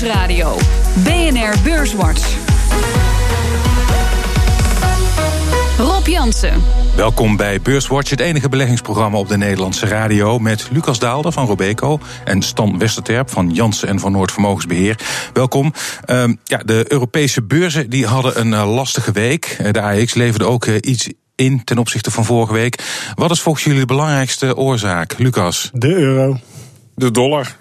Nieuwsradio. BNR Beurswatch. Rob Jansen. Welkom bij Beurswatch, het enige beleggingsprogramma op de Nederlandse radio. Met Lucas Daalder van Robeco en Stan Westerterp van Jansen en van Noord Vermogensbeheer. Welkom. Uh, ja, de Europese beurzen die hadden een uh, lastige week. De AX leverde ook uh, iets in ten opzichte van vorige week. Wat is volgens jullie de belangrijkste oorzaak, Lucas? De euro. De dollar.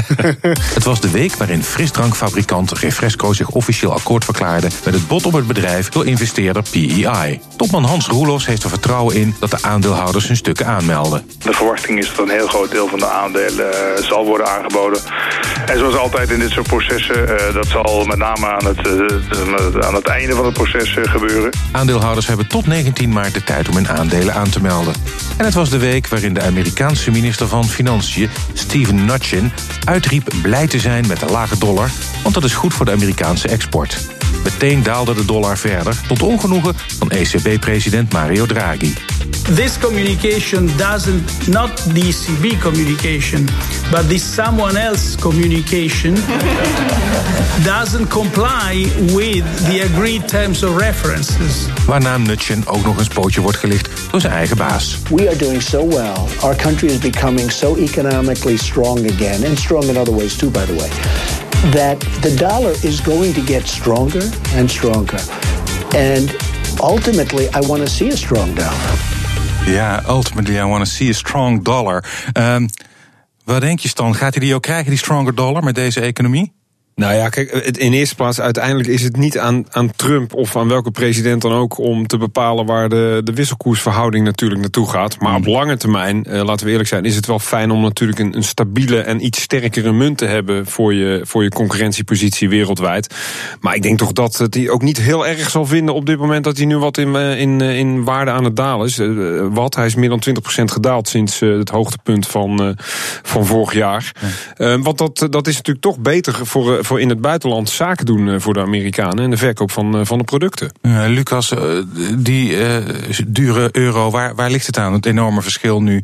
het was de week waarin frisdrankfabrikant Refresco zich officieel akkoord verklaarde met het bod op het bedrijf door investeerder PEI. Topman Hans Roelofs heeft er vertrouwen in dat de aandeelhouders hun stukken aanmelden. De verwachting is dat een heel groot deel van de aandelen uh, zal worden aangeboden. En zoals altijd in dit soort processen, uh, dat zal met name aan het, uh, aan het einde van het proces gebeuren. Aandeelhouders hebben tot 19 maart de tijd om hun aandelen aan te melden. En het was de week waarin de Amerikaanse minister van Financiën Steven Mnuchin uitriep blij te zijn met de lage dollar, want dat is goed voor de Amerikaanse export. Meteen daalde de dollar verder, tot ongenoegen van ECB-president Mario Draghi. This communication doesn't, not the ECB communication, but this someone else communication doesn't comply with the agreed terms of references. Waarna Mnuchin ook nog een pootje wordt gelicht door zijn eigen baas. We are doing so well. Our country is becoming so economically strong again, and strong in other ways too, by the way. That the dollar is going to get stronger and stronger. And ultimately, I want to see a strong dollar. Ja, ultimately, I want to see a strong dollar. Um, wat denk je, Stan? Gaat hij die ook krijgen, die stronger dollar, met deze economie? Nou ja, kijk, in eerste plaats, uiteindelijk is het niet aan, aan Trump of aan welke president dan ook om te bepalen waar de, de wisselkoersverhouding natuurlijk naartoe gaat. Maar op lange termijn, eh, laten we eerlijk zijn, is het wel fijn om natuurlijk een, een stabiele en iets sterkere munt te hebben voor je, voor je concurrentiepositie wereldwijd. Maar ik denk toch dat het hij ook niet heel erg zal vinden op dit moment dat hij nu wat in, in, in waarde aan het dalen is. Uh, wat? Hij is meer dan 20% gedaald sinds uh, het hoogtepunt van, van vorig jaar. want dat, dat is natuurlijk toch beter voor voor in het buitenland zaken doen eh, voor de Amerikanen en de verkoop van, eh, van de producten. Uh, Lucas, die dure euro, waar, waar ligt het aan? Het enorme verschil nu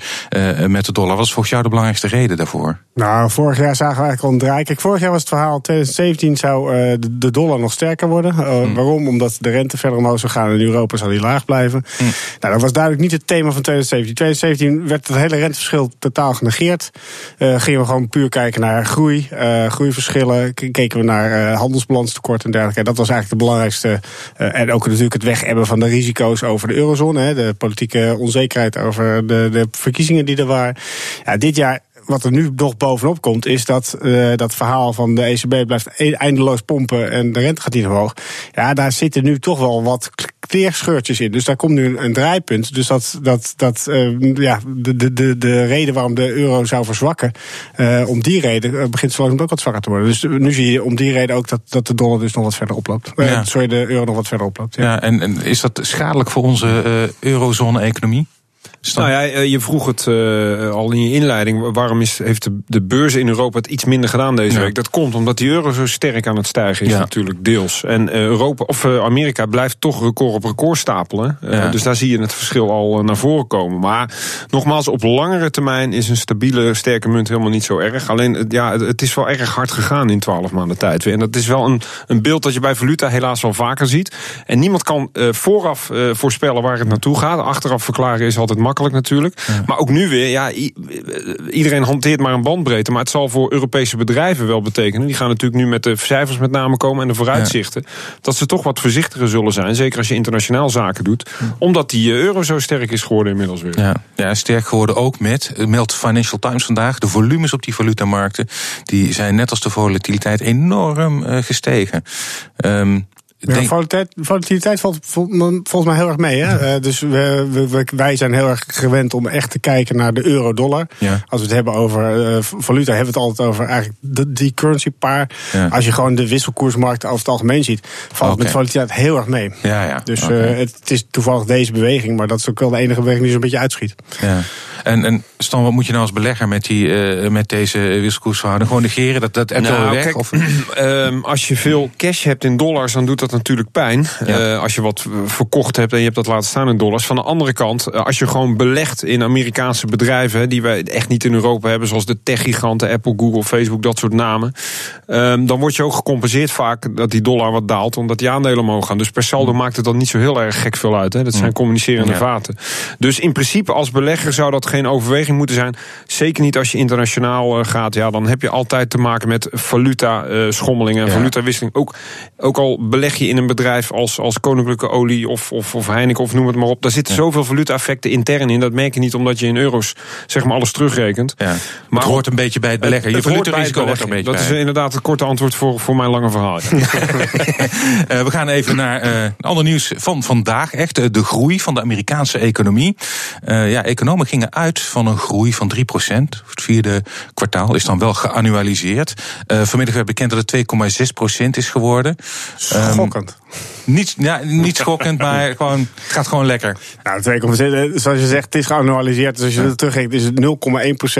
met de dollar. Wat is volgens jou de belangrijkste reden daarvoor? Nou, vorig jaar zagen we eigenlijk al een draai. Kijk, vorig jaar was het verhaal, 2017 zou de dollar nog sterker worden. Hmm. Waarom? Omdat de rente verder omhoog zou gaan en in Europa zou die laag blijven. Hmm. Nou, dat was duidelijk niet het thema van 2017. 2017 werd het hele renteverschil totaal genegeerd. gingen we gewoon puur kijken naar groei, groeiverschillen keken we naar uh, handelsbalanstekort en dergelijke. Dat was eigenlijk de belangrijkste. Uh, en ook natuurlijk het weghebben van de risico's over de eurozone. Hè, de politieke onzekerheid over de, de verkiezingen die er waren. Ja, dit jaar wat er nu nog bovenop komt, is dat uh, dat verhaal van de ECB blijft e-, eindeloos pompen en de rente gaat niet omhoog. Ja, daar zitten nu toch wel wat kleerscheurtjes in. Dus daar komt nu een, draaipunt. Dus dat, dat, dat uh, ja, de, de, de, de reden waarom de euro zou verzwakken, uh, om die reden begint zo ook wat zwakker te worden. Dus nu zie je om die reden ook dat, dat de dollar dus nog wat verder oploopt. Ja. sorry, de euro nog wat verder oploopt. Ja, ja en, en is dat schadelijk voor onze eurozone-economie? Nou ja, eh, je vroeg het uh, al in je inleiding. Waarom is, heeft de, de beurs in Europa het iets minder gedaan deze week? Dat komt omdat die euro zo sterk aan het stijgen is natuurlijk, deels. En uh, Europa, of Amerika blijft toch record op record stapelen. Ja. Dus daar zie je het verschil al naar voren komen. Maar nogmaals, op langere termijn is een stabiele, sterke munt helemaal niet zo erg. Alleen, ja, het is wel erg hard gegaan in twaalf maanden tijd. En dat is wel een, een beeld dat je bij valuta helaas wel vaker ziet. En niemand kan vooraf voorspellen waar het naartoe gaat. Achteraf verklaren is altijd makkelijk natuurlijk. Maar ook nu weer, ja, iedereen hanteert maar een bandbreedte. Maar het zal voor Europese bedrijven wel betekenen. Die gaan natuurlijk nu met de cijfers met name komen en de vooruitzichten. Dat ze toch wat voorzichtiger zullen zijn. Zeker als je internationaal zaken doet. Omdat die eh, euro zo sterk is geworden inmiddels weer. Ja, ja sterk geworden ook met, meldt Financial Times vandaag, de volumes op die valutamarkten. Die zijn net als de volatiliteit enorm uh, gestegen. Um, ja, volatiliteit, volatiliteit valt volgens mij heel erg mee. Hè? Uh, dus we, we, wij zijn heel erg gewend om echt te kijken naar de euro-dollar. Ja. Als we het hebben over uh, valuta, hebben we het altijd over eigenlijk de, die currency paar. Ja. Als je gewoon de wisselkoersmarkt over het algemeen ziet, valt okay. met volatiliteit heel erg mee. Ja, ja. Dus okay. uh, het is toevallig deze beweging, maar dat is ook wel de enige beweging die zo'n beetje uitschiet. Ja. En, en Stan, wat moet je nou als belegger met, die, uh, met deze wisselkoersverhouding? Gewoon negeren, dat, dat nou, weg? Kijk, of? Uh, als je veel cash hebt in dollars, dan doet dat natuurlijk pijn. Ja. Uh, als je wat verkocht hebt en je hebt dat laten staan in dollars. Van de andere kant, als je gewoon belegt in Amerikaanse bedrijven... die wij echt niet in Europa hebben, zoals de techgiganten... Apple, Google, Facebook, dat soort namen... Um, dan word je ook gecompenseerd vaak dat die dollar wat daalt... omdat die aandelen omhoog gaan. Dus per saldo mm. maakt het dan niet zo heel erg gek veel uit. Hè. Dat zijn mm. communicerende ja. vaten. Dus in principe als belegger zou dat geen overweging moeten zijn. Zeker niet als je internationaal uh, gaat. Ja, dan heb je altijd te maken met valuta uh, schommelingen en ja. valutawisseling. Ook, ook al beleg je in een bedrijf als, als Koninklijke Olie of, of, of Heineken of noem het maar op. Daar zitten ja. zoveel valuta-effecten intern in. Dat merk je niet omdat je in euro's zeg maar alles terugrekent. Ja. Maar het hoort een beetje bij het beleggen. Je valutarisico hoort een beetje Dat bij. is inderdaad het korte antwoord voor, voor mijn lange verhaal. uh, we gaan even naar uh, ander nieuws van vandaag. Echt de groei van de Amerikaanse economie. Uh, ja, economen gingen uit van een groei van 3%. Het vierde kwartaal is dan wel geannualiseerd. Uh, vanmiddag werd bekend dat het 2,6% is geworden. Schokkend. Um, niet, ja, niet schokkend, maar gewoon, het gaat gewoon lekker. Nou, 2,6, zoals je zegt, het is geannualiseerd. Dus als je het teruggeeft, is het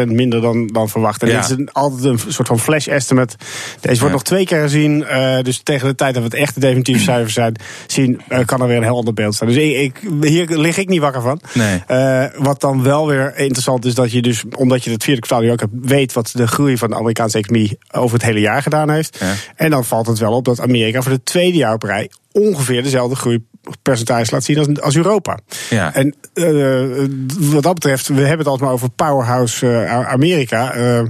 0,1% minder dan, dan verwacht. En ja. dit is een, altijd een soort van flash estimate. Deze wordt ja. nog twee keer gezien. Uh, dus tegen de tijd dat we het echte definitieve cijfers zijn, zien, uh, kan er weer een heel ander beeld staan. Dus ik, ik, hier lig ik niet wakker van. Nee. Uh, wat dan wel weer interessant is, dat je dus, omdat je het vierde kwartaal nu ook hebt, weet wat de groei van de Amerikaanse economie over het hele jaar gedaan heeft. En dan valt het wel op dat Amerika voor de tweede jaar op rij ongeveer dezelfde groeipercentage laat zien als, als Europa. Ja. En uh, wat dat betreft, we hebben het altijd maar over powerhouse uh, Amerika. Uh,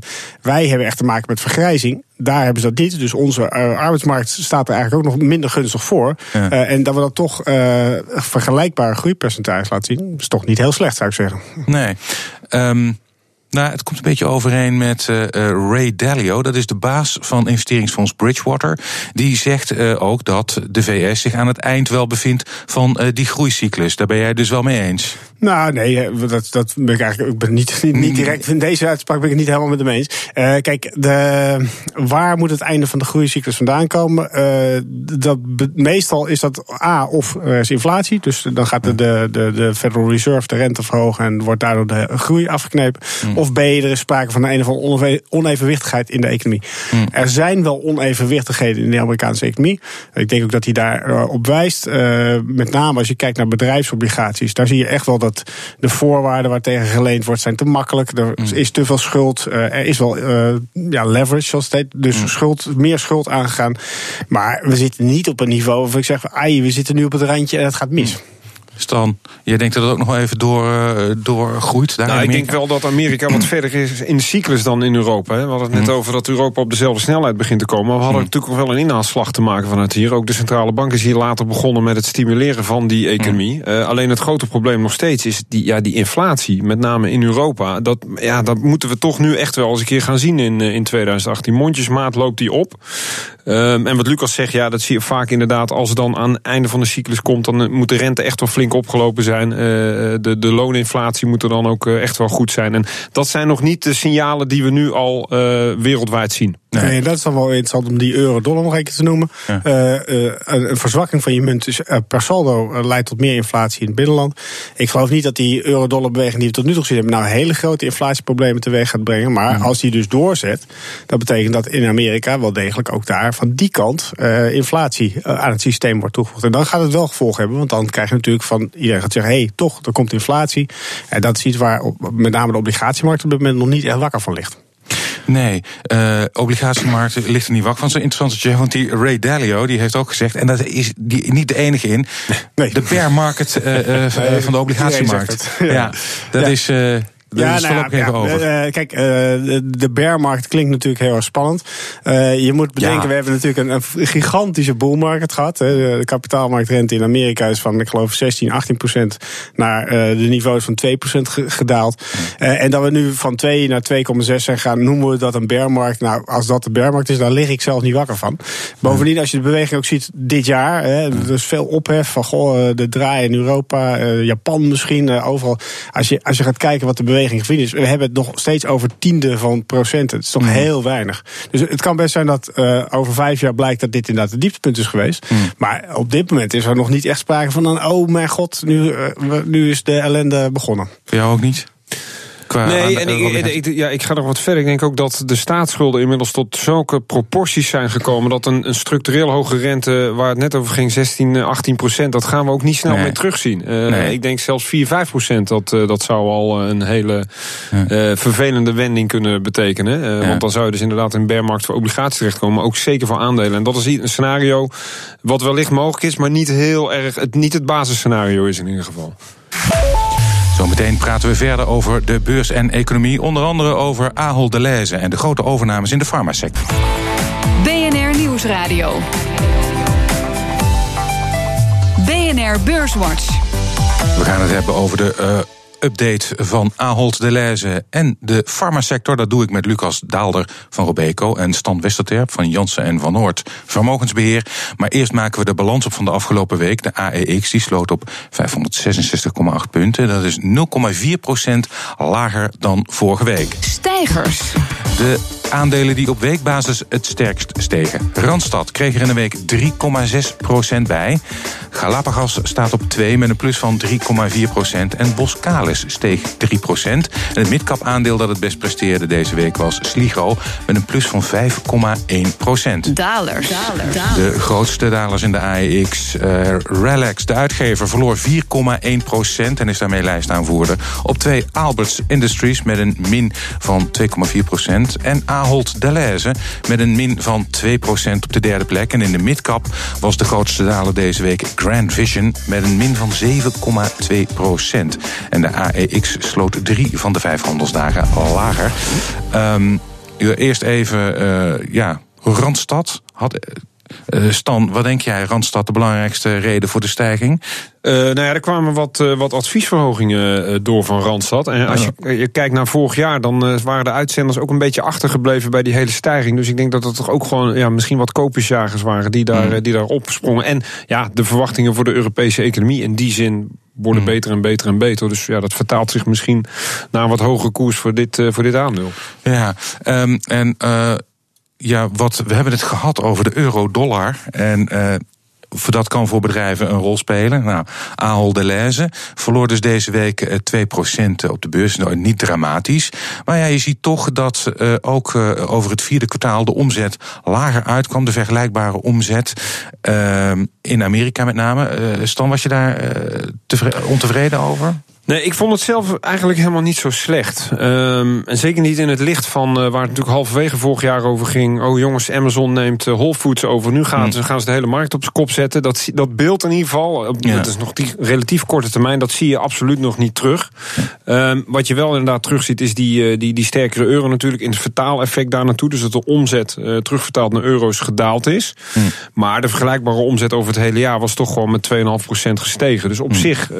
wij hebben echt te maken met vergrijzing. Daar hebben ze dat niet. Dus onze arbeidsmarkt staat er eigenlijk ook nog minder gunstig voor. Ja. en dat we dat toch vergelijkbare groeipercentage laten zien, is toch niet heel slecht, zou ik zeggen. Nee. Um nou, het komt een beetje overeen met uh, Ray Dalio. Dat is de baas van investeringsfonds Bridgewater. Die zegt uh, ook dat de VS zich aan het eind wel bevindt van uh, die groeicyclus. Daar ben jij dus wel mee eens? Nou, nee, dat, dat ben ik eigenlijk ik ben niet, niet, niet direct. In deze uitspraak ben ik het niet helemaal met hem eens. Kijk, de, waar moet het einde van de groeicyclus vandaan komen? Dat, meestal is dat A, of er is inflatie. Dus dan gaat de, de, de, de Federal Reserve de rente verhogen en wordt daardoor de groei afgeknepen. Mm. Of B, er is sprake van een of andere onevenwichtigheid in de economie. Mm. Er zijn wel onevenwichtigheden in de Amerikaanse economie. Ik denk ook dat hij daar uh, op wijst. met name als je kijkt naar bedrijfsobligaties. Daar zie je echt wel dat dat de voorwaarden waartegen geleend wordt zijn te makkelijk. Er mm. is te veel schuld. Uh, er is wel uh, ja, leverage, zoals het heet. Dus mm. schuld, meer schuld aangegaan. Maar we zitten niet op een niveau waarvan ik zeg... ai, we zitten nu op het randje en het gaat mis. Stan, jij denkt dat het ook nog wel even door, uh, doorgroeit? Daar nou, ik denk wel dat Amerika wat verder is in de cyclus dan in Europa. Hè. We hadden het net mm. over dat Europa op dezelfde snelheid begint te komen. Maar we hadden mm. natuurlijk nog wel een inhaalslag te maken vanuit hier. Ook de centrale bank is hier later begonnen met het stimuleren van die economie. Mm. Uh, alleen het grote probleem nog steeds is die, ja, die inflatie, met name in Europa. Dat, ja, dat moeten we toch nu echt wel eens een keer gaan zien in, in 2018. Mondjesmaat loopt die op. Um, en wat Lucas zegt, ja, dat zie je vaak inderdaad. Als het dan aan het einde van de cyclus komt, dan moet de rente echt wel flink opgelopen zijn. Uh, de, de looninflatie moet er dan ook uh, echt wel goed zijn. En dat zijn nog niet de signalen die we nu al wereldwijd zien. Nee. nee. dat is dan wel interessant om die euro-dollar nog keer te noemen. Ja. een verzwakking van je munt is, per saldo leidt tot meer inflatie in het binnenland. Ik geloof niet dat die euro-dollar beweging die we tot nu toe gezien hebben, nou hele grote inflatieproblemen teweeg gaat brengen. Maar als die dus doorzet, dat betekent dat in Amerika wel degelijk ook daar van die kant inflatie aan het systeem wordt toegevoegd. En dan gaat het wel gevolg hebben, want dan krijg je natuurlijk van iedereen gaat zeggen: hé, hey, toch, er komt inflatie. En dat is iets waar op, met name de obligatiemarkt op dit moment nog niet echt wakker van ligt. Nee, uh, obligatiemarkt ligt er niet wakker van. Zo interessant dat want die Ray Dalio die heeft ook gezegd, en dat is die, niet de enige in, nee. de bear market uh, uh, nee, van de obligatiemarkt. Ja. ja. dat ja. is. Ja, nou ja, over. Uh, kijk, uh, de bearmarkt klinkt natuurlijk heel erg spannend. Uh, je moet bedenken, ja. we hebben natuurlijk een, een gigantische bullmarket gehad. Hè. De kapitaalmarktrente in Amerika is van, ik geloof, 16, 18 procent naar de niveaus van 2 procent gedaald. en dat we nu van 2 naar 2,6 zijn gaan, noemen we dat een bearmarkt. Nou, als dat de bearmarkt is, daar lig ik zelf niet wakker van. Bovendien, als je de beweging ook ziet dit jaar, hè, er is veel ophef van, goh, de draai in Europa, Japan misschien, overal. Als je, als je gaat kijken wat de beweging is. We hebben het nog steeds over tiende van procenten. Het is toch mm. heel weinig. Dus het kan best zijn dat uh, over vijf jaar blijkt dat dit inderdaad het dieptepunt is geweest. Mm. Maar op dit moment is er nog niet echt sprake van een... oh mijn god, nu, uh, nu is de ellende begonnen. Voor jou ook niet? Qua nee, aan- en ik, ja, ik ga nog wat verder. Ik denk ook dat de staatsschulden inmiddels tot zulke proporties zijn gekomen. dat een, een structureel hoge rente, waar het net over ging, 16, 18 procent. dat gaan we ook niet snel Nee. meer terugzien. Eh, Nee. Ik denk zelfs 4, 5 procent. Dat, eh, dat zou al een hele eh, vervelende wending kunnen betekenen. Eh, Ja. Want dan zou je dus inderdaad in een bearmarkt voor obligaties terechtkomen. Maar ook zeker voor aandelen. En dat is een scenario wat wellicht mogelijk is, maar niet heel erg. Het, niet het basisscenario is in ieder geval. Zometeen praten we verder over de beurs en economie. Onder andere over Ahold Delhaize en de grote overnames in de farmasector. BNR Nieuwsradio. BNR Beurswatch. We gaan het hebben over de eh, update van Ahold Delhaize en de farmasector. Dat doe ik met Lucas Daalder van Robeco en Stan Westerterp van Jansen en Van Noord Vermogensbeheer. Maar eerst maken we de balans op van de afgelopen week. De AEX die sloot op 566,8 punten. Dat is 0,4 procent lager dan vorige week. Stijgers. De aandelen die op weekbasis het sterkst stegen. Randstad kreeg er in de week 3,6% bij. Galapagos staat op 2 met een plus van 3,4% En Boskalis steeg 3% En het midcap aandeel dat het best presteerde deze week was Sligo... met een plus van 5,1% Dalers. de grootste dalers in de AEX. eh Relax, de uitgever, verloor 4,1% en is daarmee lijstaanvoerder. Op twee Alberts Industries met een min van 2,4% En Ahold Delhaize met een min van 2% op de derde plek. En in de midcap was de grootste daler deze week Grand Vision met een min van 7,2% En de AEX sloot drie van de vijf handelsdagen lager. Ehm, eerst even, eh, ja, Randstad had... eh, Stan, wat denk jij, Randstad, de belangrijkste reden voor de stijging? Eh, nou ja, er kwamen wat, eh, wat adviesverhogingen door van Randstad. En als je, je kijkt naar vorig jaar, dan waren de uitzenders ook een beetje achtergebleven bij die hele stijging. Dus ik denk dat het toch ook gewoon ja, misschien wat kopersjagers waren die daar, eh, die daar opsprongen. En ja, de verwachtingen voor de Europese economie in die zin worden beter en beter en beter. Dus ja, dat vertaalt zich misschien naar een wat hogere koers voor dit, voor dit aandeel. Ja, ehm, en ja, wat, we hebben het gehad over de euro-dollar. En eh, voor dat kan voor bedrijven een rol spelen. Nou, Ahold Delhaize verloor dus deze week eh, 2% op de beurs. Nou, niet dramatisch. Maar ja, je ziet toch dat eh, ook eh, over het vierde kwartaal de omzet lager uitkwam. De vergelijkbare omzet in Amerika met name. Eh, Stan, was je daar eh, tevre- ontevreden over? Nee, ik vond het zelf eigenlijk helemaal niet zo slecht. Ehm, en zeker niet in het licht van eh, waar het natuurlijk halverwege vorig jaar over ging. Oh jongens, Amazon neemt eh, Whole Foods over. Nu gaan, ze, gaan ze de hele markt op zijn kop zetten. Dat, dat beeld in ieder geval, Ja. dat is nog die relatief korte termijn, dat zie je absoluut nog niet terug. Ehm, wat je wel inderdaad terugziet, is die, eh, die, die sterkere euro natuurlijk in het vertaaleffect daar naartoe. Dus dat de omzet eh, terugvertaald naar euro's gedaald is. Maar de vergelijkbare omzet over het hele jaar was toch gewoon met 2,5% gestegen. Dus op zich eh,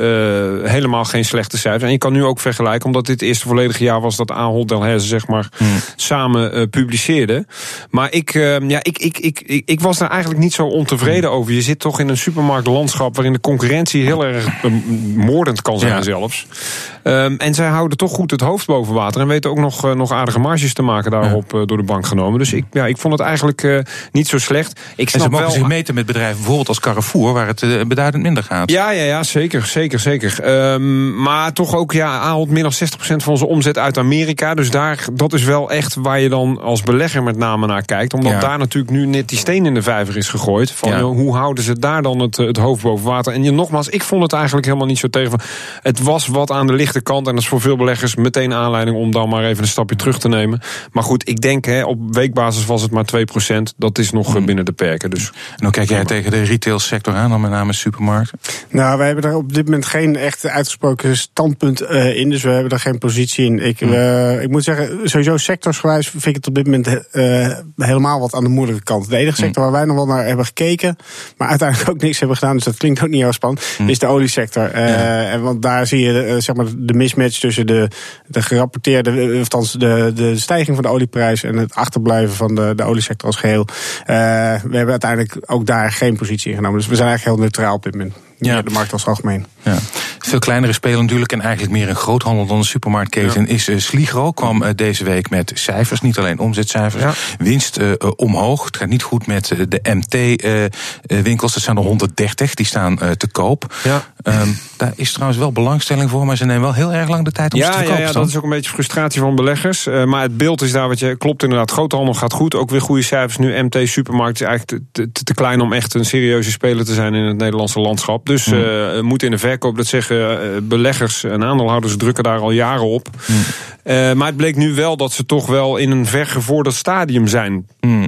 helemaal geen slechte cijfers. En je kan nu ook vergelijken, omdat dit het eerste volledige jaar was dat Ahold Delhaize zeg maar samen eh, publiceerde. Maar ik, eh, ja, ik, ik, ik, ik, ik was daar eigenlijk niet zo ontevreden over. Je zit toch in een supermarktlandschap waarin de concurrentie heel erg eh, moordend kan zijn Ja. zelfs. Ehm, en zij houden toch goed het hoofd boven water. En weten ook nog, eh, nog aardige marges te maken daarop eh, door de bank genomen. Dus ik, ja, ik vond het eigenlijk eh, niet zo slecht. Ik En ze snap mogen wel, zich meten met bedrijven bijvoorbeeld als Carrefour, waar het beduidend minder gaat. ja, ja, ja, zeker, zeker, zeker. Ehm, maar toch ook, ja, haalt meer dan 60% van onze omzet uit Amerika. Dus daar, dat is wel echt waar je dan als belegger met name naar kijkt. Omdat Ja. daar natuurlijk nu net die steen in de vijver is gegooid. Van, Ja. hoe houden ze daar dan het, het hoofd boven water? En je, nogmaals, ik vond het eigenlijk helemaal niet zo tegen. Het was wat aan de lichte kant. En dat is voor veel beleggers meteen aanleiding om dan maar even een stapje terug te nemen. Maar goed, ik denk, hè, op weekbasis was het maar 2%. Dat is nog eh, binnen de perken. Dus En hoe kijk jij tegen de retailsector aan, dan met name supermarkten? Nou, wij hebben daar op dit moment geen echt uitgesproken standpunt eh, in. Dus we hebben daar geen positie in. Ik, eh, ik moet zeggen, sowieso sectorsgewijs vind ik het op dit moment eh, helemaal wat aan de moeilijke kant. De enige sector waar wij nog wel naar hebben gekeken, maar uiteindelijk ook niks hebben gedaan, dus dat klinkt ook niet heel spannend, is de oliesector. Eh, en want daar zie je zeg maar de mismatch tussen de, de gerapporteerde, eh, althans de, de stijging van de olieprijs en het achterblijven van de, de oliesector als geheel. Eh, we hebben uiteindelijk ook daar geen positie in genomen. Dus we zijn eigenlijk heel neutraal op dit moment. Ja. De markt als algemeen. Ja. Veel kleinere speler natuurlijk en eigenlijk meer een groothandel dan een supermarktketen is uh, Sligro. Kwam uh, deze week met cijfers, niet alleen omzetcijfers. Ja. Winst uh, omhoog. Het gaat niet goed met de MT-winkels. Dat zijn er 130, die staan te koop. Ja. Um, daar is trouwens wel belangstelling voor, maar ze nemen wel heel erg lang de tijd om ja, ze te verkopen. Ja, ja, dat is ook een beetje frustratie van beleggers. maar het beeld is daar wat je klopt inderdaad. Groothandel gaat goed, ook weer goede cijfers. Nu MT Supermarkt is eigenlijk te, te, te klein om echt een serieuze speler te zijn in het Nederlandse landschap. Dus mm. moet in de verkoop, dat zeggen beleggers en aandeelhouders drukken daar al jaren op. Mm. Uh, maar het bleek nu wel dat ze toch wel in een vergevorderd stadium zijn. Mm.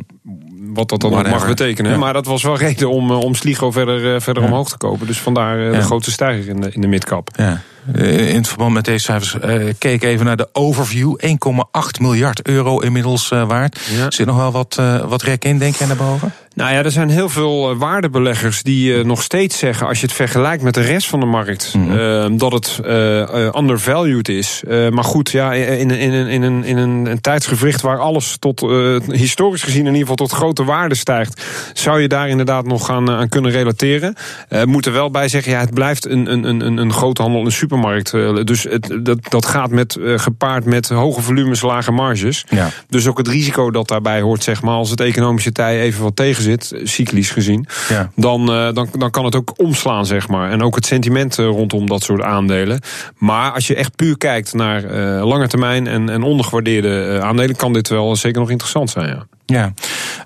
Wat dat dan ook mag betekenen. Ja. Maar dat was wel reden om, om Sligo verder, uh, verder ja. omhoog te kopen. Dus vandaar uh, de grote stijging in de, in de midcap. Ja. In het verband met deze cijfers uh, keek even naar de overview. 1,8 miljard euro inmiddels uh, waard. Ja. Zit nog wel wat, uh, wat rek in, denk jij, naar boven? Nou ja, er zijn heel veel waardebeleggers die nog steeds zeggen... als je het vergelijkt met de rest van de markt... Mm -hmm. dat het undervalued is. maar goed, ja, in, in, in, in, een, in een, een tijdsgevricht... waar alles tot, historisch gezien in ieder geval tot grote waarde stijgt... zou je daar inderdaad nog aan, aan kunnen relateren. moet er wel bij zeggen, ja, het blijft een, een, een, een groothandel, een super supermarkt. Dus het, dat, dat gaat met, uh, gepaard met hoge volumes, lage marges. Ja. Dus ook het risico dat daarbij hoort, zeg maar, als het economische tij even wat tegenzit, cyclisch gezien, ja. dan, uh, dan, dan kan het ook omslaan, zeg maar. En ook het sentiment rondom dat soort aandelen. Maar als je echt puur kijkt naar uh, lange termijn en, en ondergewaardeerde aandelen, kan dit wel zeker nog interessant zijn. Ja. Ja,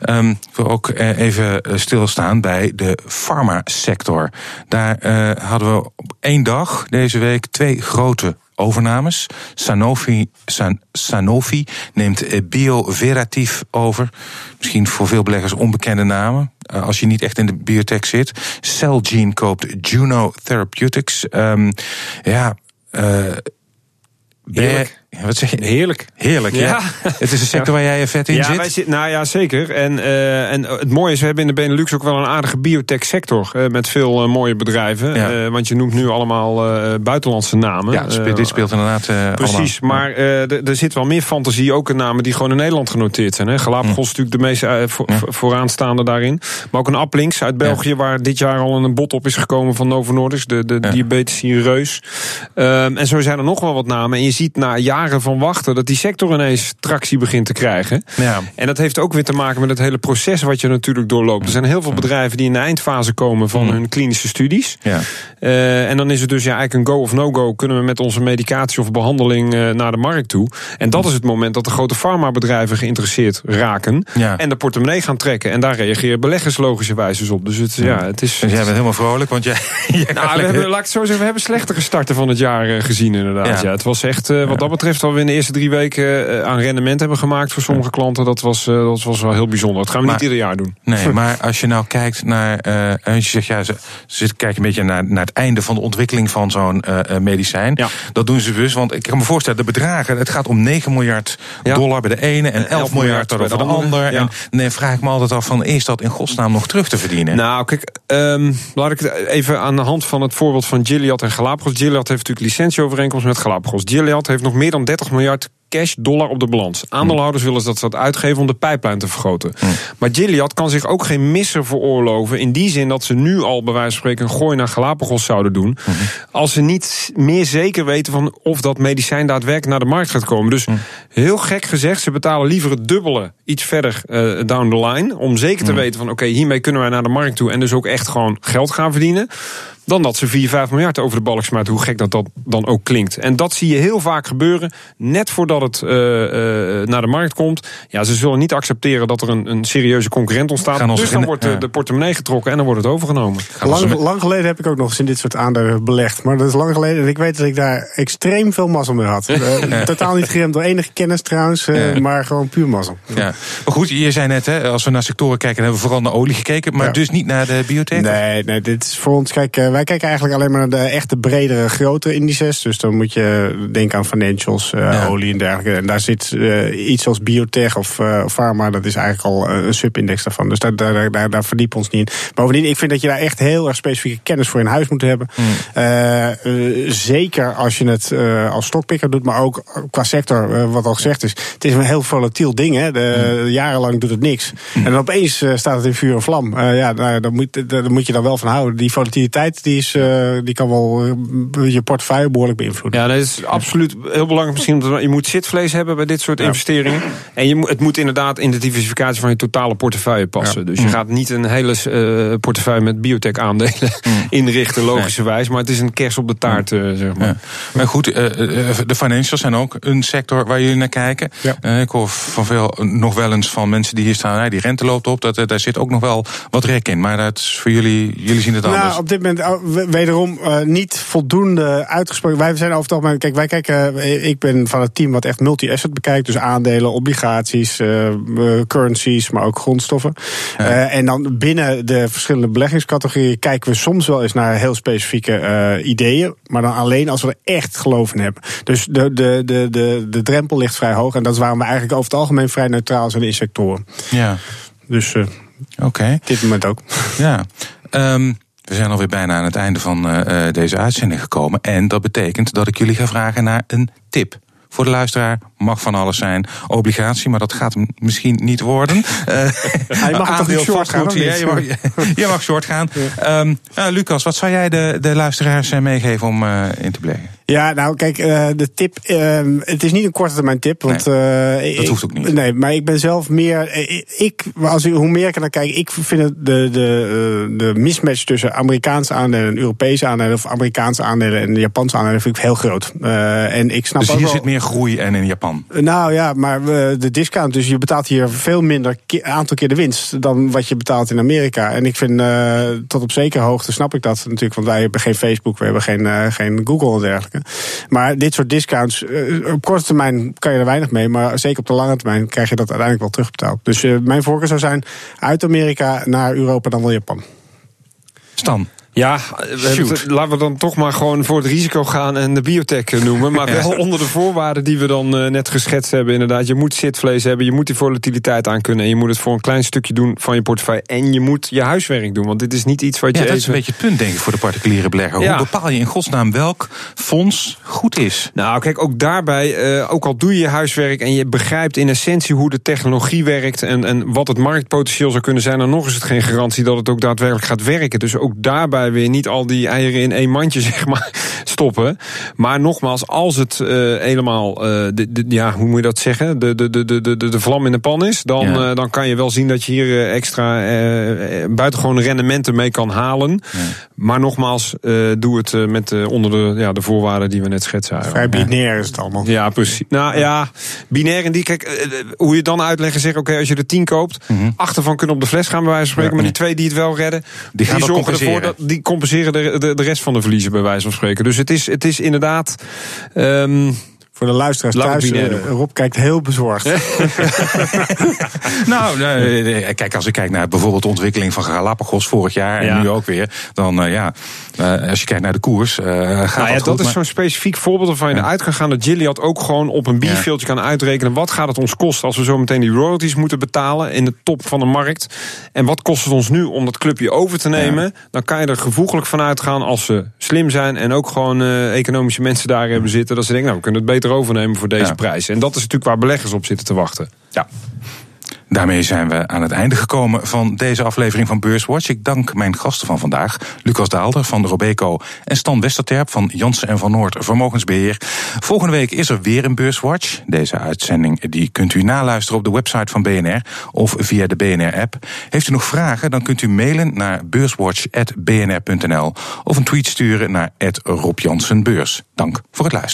um, ik wil ook even stilstaan bij de farmasector. Daar uh, hadden we op één dag deze week twee grote overnames. Sanofi, San, Sanofi neemt Bioveratief over. Misschien voor veel beleggers onbekende namen. Uh, als je niet echt in de biotech zit. Celgene koopt Juno Therapeutics. Um, ja, uh. Wat zeg je? Heerlijk. Heerlijk, ja. ja. Het is een sector waar jij vet in ja, zit. Wij zit. Nou ja, zeker. En, uh, en het mooie is, we hebben in de Benelux ook wel een aardige biotech sector. Uh, met veel uh, mooie bedrijven. Want je noemt nu allemaal buitenlandse namen. Ja, speelt, dit speelt inderdaad Precies, allemaal. maar er zit wel meer fantasie. Ook in namen die gewoon in Nederland genoteerd zijn. Hè. Galapagos is natuurlijk de meest voor, vooraanstaande daarin. Maar ook een Applinks uit België, waar dit jaar al een bot op is gekomen van Novo Nordisk. De, de diabetische reus. Um, en zo zijn er nog wel wat namen. En je ziet na jaren van wachten dat die sector ineens tractie begint te krijgen. Ja. En dat heeft ook weer te maken met het hele proces wat je natuurlijk doorloopt. Er zijn heel veel bedrijven die in de eindfase komen van hun klinische studies. Ja. Uh, en dan is het dus ja, eigenlijk een go of no-go. Kunnen we met onze medicatie of behandeling uh, naar de markt toe? En dat is het moment dat de grote farmabedrijven geïnteresseerd raken. Ja. En de portemonnee gaan trekken. En daar reageren beleggers logischerwijs dus op. Dus het, ja, het is. Dus jij bent helemaal vrolijk, want jij. jij nou, we hebben, laat ik het zo zeggen, we hebben slechtere starten van het jaar uh, gezien, inderdaad. Ja. ja. het was echt, wat dat betreft wat we in de eerste drie weken eh, aan rendement hebben gemaakt voor sommige klanten, dat was, eh, dat was wel heel bijzonder. Dat gaan we maar, niet ieder jaar doen. Nee, maar als je nou kijkt naar, uh, je zegt ja, ze, ze kijken een beetje naar, naar het einde van de ontwikkeling van zo'n uh, medicijn. Ja. Dat doen ze dus, want ik kan me voorstellen, de bedragen, het gaat om 9 miljard dollar bij de ene en 11, 11 miljard bij de, de ander. Ja. En dan vraag ik me altijd af van, is dat in godsnaam nog terug te verdienen? Nou, kijk, um, laat ik het even aan de hand van het voorbeeld van Gilead en Galapagos. Gilead heeft natuurlijk licentieovereenkomst met Galapagos. Gilead heeft nog meer dan 30 miljard cash dollar op de balans. Aandeelhouders willen dat ze dat uitgeven om de pijplijn te vergroten. Mm. Maar Gilead kan zich ook geen misser veroorloven. In die zin dat ze nu al bij wijze van spreken een gooi naar Galapagos zouden doen. Mm. Als ze niet meer zeker weten van of dat medicijn daadwerkelijk naar de markt gaat komen. Dus mm. heel gek gezegd, ze betalen liever het dubbele iets verder uh, down the line. Om zeker te weten van oké, okay, hiermee kunnen wij naar de markt toe. En dus ook echt gewoon geld gaan verdienen dan dat ze 4, 5 miljard over de balk smijten. Hoe gek dat, dat dan ook klinkt. En dat zie je heel vaak gebeuren. Net voordat het uh, uh, naar de markt komt. Ja, ze zullen niet accepteren dat er een, een serieuze concurrent ontstaat. Dus dan wordt de, de portemonnee getrokken en dan wordt het overgenomen. Lang, lang, geleden heb ik ook nog eens in dit soort aandelen belegd. Maar dat is lang geleden. En ik weet dat ik daar extreem veel mazzel mee had. uh, totaal niet geremd door enige kennis trouwens. Ja. Maar gewoon puur mazzel. Ja. Maar goed, je zei net, hè, als we naar sectoren kijken, hebben we vooral naar olie gekeken. Maar ja. dus niet naar de biotech? Nee, nee, dit is voor ons, kijk, wij kijken eigenlijk alleen maar naar de echte bredere, grote indices. Dus dan moet je denken aan financials, uh, ja. olie en dergelijke. En daar zit uh, iets als biotech of uh, pharma, dat is eigenlijk al een subindex daarvan. Dus daar, daar, daar, daar verdiepen ons niet in. Bovendien, ik vind dat je daar echt heel erg specifieke kennis voor in huis moet hebben. Mm. zeker als je het als stokpikker doet, maar ook qua sector, wat al gezegd is. Het is een heel volatiel ding. Hè. De, mm. Jarenlang doet het niks. Mm. En dan opeens staat het in vuur en vlam. ja, daar, moet, daar moet je dan wel van houden. Die volatiliteit die, is, uh, die kan wel uh, je portefeuille behoorlijk beïnvloeden. Ja, dat is absoluut heel belangrijk. Misschien je moet zitvlees hebben bij dit soort ja. investeringen. En je het moet inderdaad in de diversificatie van je totale portefeuille passen. Ja. Dus je mm. gaat niet een hele uh, portefeuille met biotech aandelen mm. inrichten, logischerwijs. Maar het is een kers op de taart, zeg maar. Maar goed, de financials zijn ook een sector waar jullie naar kijken. ik hoor van veel nog wel eens van mensen die hier staan, die rente loopt op. Dat, daar zit ook nog wel wat rek in. Maar dat is voor jullie, jullie zien het anders. Nou, op dit moment wederom uh, niet voldoende uitgesproken. Wij zijn over het algemeen, kijk, wij kijken, eh, ik ben van het team wat echt multi-asset bekijkt. Dus aandelen, obligaties, uh, currencies, maar ook grondstoffen. Ja. En dan binnen de verschillende beleggingscategorieën kijken we soms wel eens naar heel specifieke ideeën. Maar dan alleen als we er echt geloof in hebben. Dus de, de, de, de, de drempel ligt vrij hoog. En dat is waarom we eigenlijk over het algemeen vrij neutraal zijn in sectoren. Ja. Dus oké. Okay. dit moment ook. Ja. Um, we zijn alweer bijna aan het einde van uh, deze uitzending gekomen. En dat betekent dat ik jullie ga vragen naar een tip. Voor de luisteraar mag van alles zijn. Obligatie, maar dat gaat misschien niet worden. Uh, Hij mag toch niet short gaan? Ja, je, mag, je mag short gaan. Ja. Um, uh, Lucas, wat zou jij de, de luisteraars meegeven om uh, in te beleggen? Ja, nou kijk, de tip. Uh, het is niet een korte termijn tip. Want, nee, dat hoeft ook niet. Nee, maar ik ben zelf meer. Ik, als u, hoe meer ik er naar kijk, ik vind het de, de, de mismatch tussen Amerikaanse aandelen en Europese aandelen. Of Amerikaanse aandelen en Japanse aandelen vind ik heel groot. en ik snap dus hier wel, zit meer groei en in Japan? Nou ja, maar de discount. Dus je betaalt hier veel minder aantal keer de winst dan wat je betaalt in Amerika. En ik vind tot op zekere hoogte snap ik dat natuurlijk. Want wij hebben geen Facebook, we hebben geen, geen Google en dergelijke. Maar dit soort discounts, uh, op korte termijn kan je er weinig mee. Maar zeker op de lange termijn krijg je dat uiteindelijk wel terugbetaald. Dus uh, mijn voorkeur zou zijn uit Amerika naar Europa dan wel Japan. Stan. Ja, we laten we dan toch maar gewoon voor het risico gaan en de biotech noemen. Maar wel onder de voorwaarden die we dan uh, net geschetst hebben. Inderdaad, je moet zitvlees hebben, je moet die volatiliteit aan kunnen. En je moet het voor een klein stukje doen van je portefeuille. En je moet je huiswerk doen. Want dit is niet iets wat je. Ja, dat is een beetje het punt, denk ik, voor de particuliere belegger. Ja. Hoe bepaal je in godsnaam welk fonds goed is? Nou, kijk, ook daarbij, uh, ook al doe je je huiswerk en je begrijpt in essentie hoe de technologie werkt en, en wat het marktpotentieel zou kunnen zijn, dan nog is het geen garantie dat het ook daadwerkelijk gaat werken. Dus ook daarbij weer niet al die eieren in één mandje zeg maar, stoppen. Maar nogmaals, als het uh, helemaal, uh, de, de, ja, hoe moet je dat zeggen? De, de, de, de, de, de vlam in de pan is. Dan, ja. uh, dan kan je wel zien dat je hier extra buitengewone rendementen mee kan halen. Ja. Maar nogmaals, doe het met onder de, ja, de voorwaarden die we net schetsen. Vrij binair is het allemaal. Ja, precies. Nou ja, binair in die, kijk, hoe je het dan uitleggen, zeg oké, okay, als je er tien koopt, mm -hmm. acht ervan kunnen op de fles gaan, bij wijze van spreken. Maar die twee die het wel redden, die, gaan zorgen ervoor dat die compenseren de, de, de, rest van de verliezen, bij wijze van spreken. Dus het is, het is inderdaad. Um, voor de luisteraars thuis, uh, Rob kijkt heel bezorgd. nou, nee, kijk, als ik kijk naar bijvoorbeeld de ontwikkeling van Galapagos vorig jaar en ja. nu ook weer, dan uh, ja, uh, als je kijkt naar de koers, gaat nou ja, dat, is zo'n specifiek voorbeeld waarvan je ja. eruit kan gaan dat Gilead ook gewoon op een bierveeltje kan uitrekenen. Wat gaat het ons kosten als we zo meteen die royalties moeten betalen in de top van de markt? En wat kost het ons nu om dat clubje over te nemen? Ja. Dan kan je er gevoeglijk van uitgaan als ze slim zijn en ook gewoon economische mensen daar hebben zitten. Dat ze denken, nou, we kunnen het beter overnemen voor deze ja. prijs. En dat is natuurlijk waar beleggers op zitten te wachten. Ja. Daarmee zijn we aan het einde gekomen van deze aflevering van Beurswatch. Ik dank mijn gasten van vandaag, Lucas Daalder van de Robeco en Stan Westerterp van Jansen en van Noord Vermogensbeheer. Volgende week is er weer een Beurswatch. Deze uitzending die kunt u naluisteren op de website van BNR of via de BNR-app. Heeft u nog vragen, dan kunt u mailen naar beurswatch.bnr.nl of een tweet sturen naar Rob Dank voor het luisteren.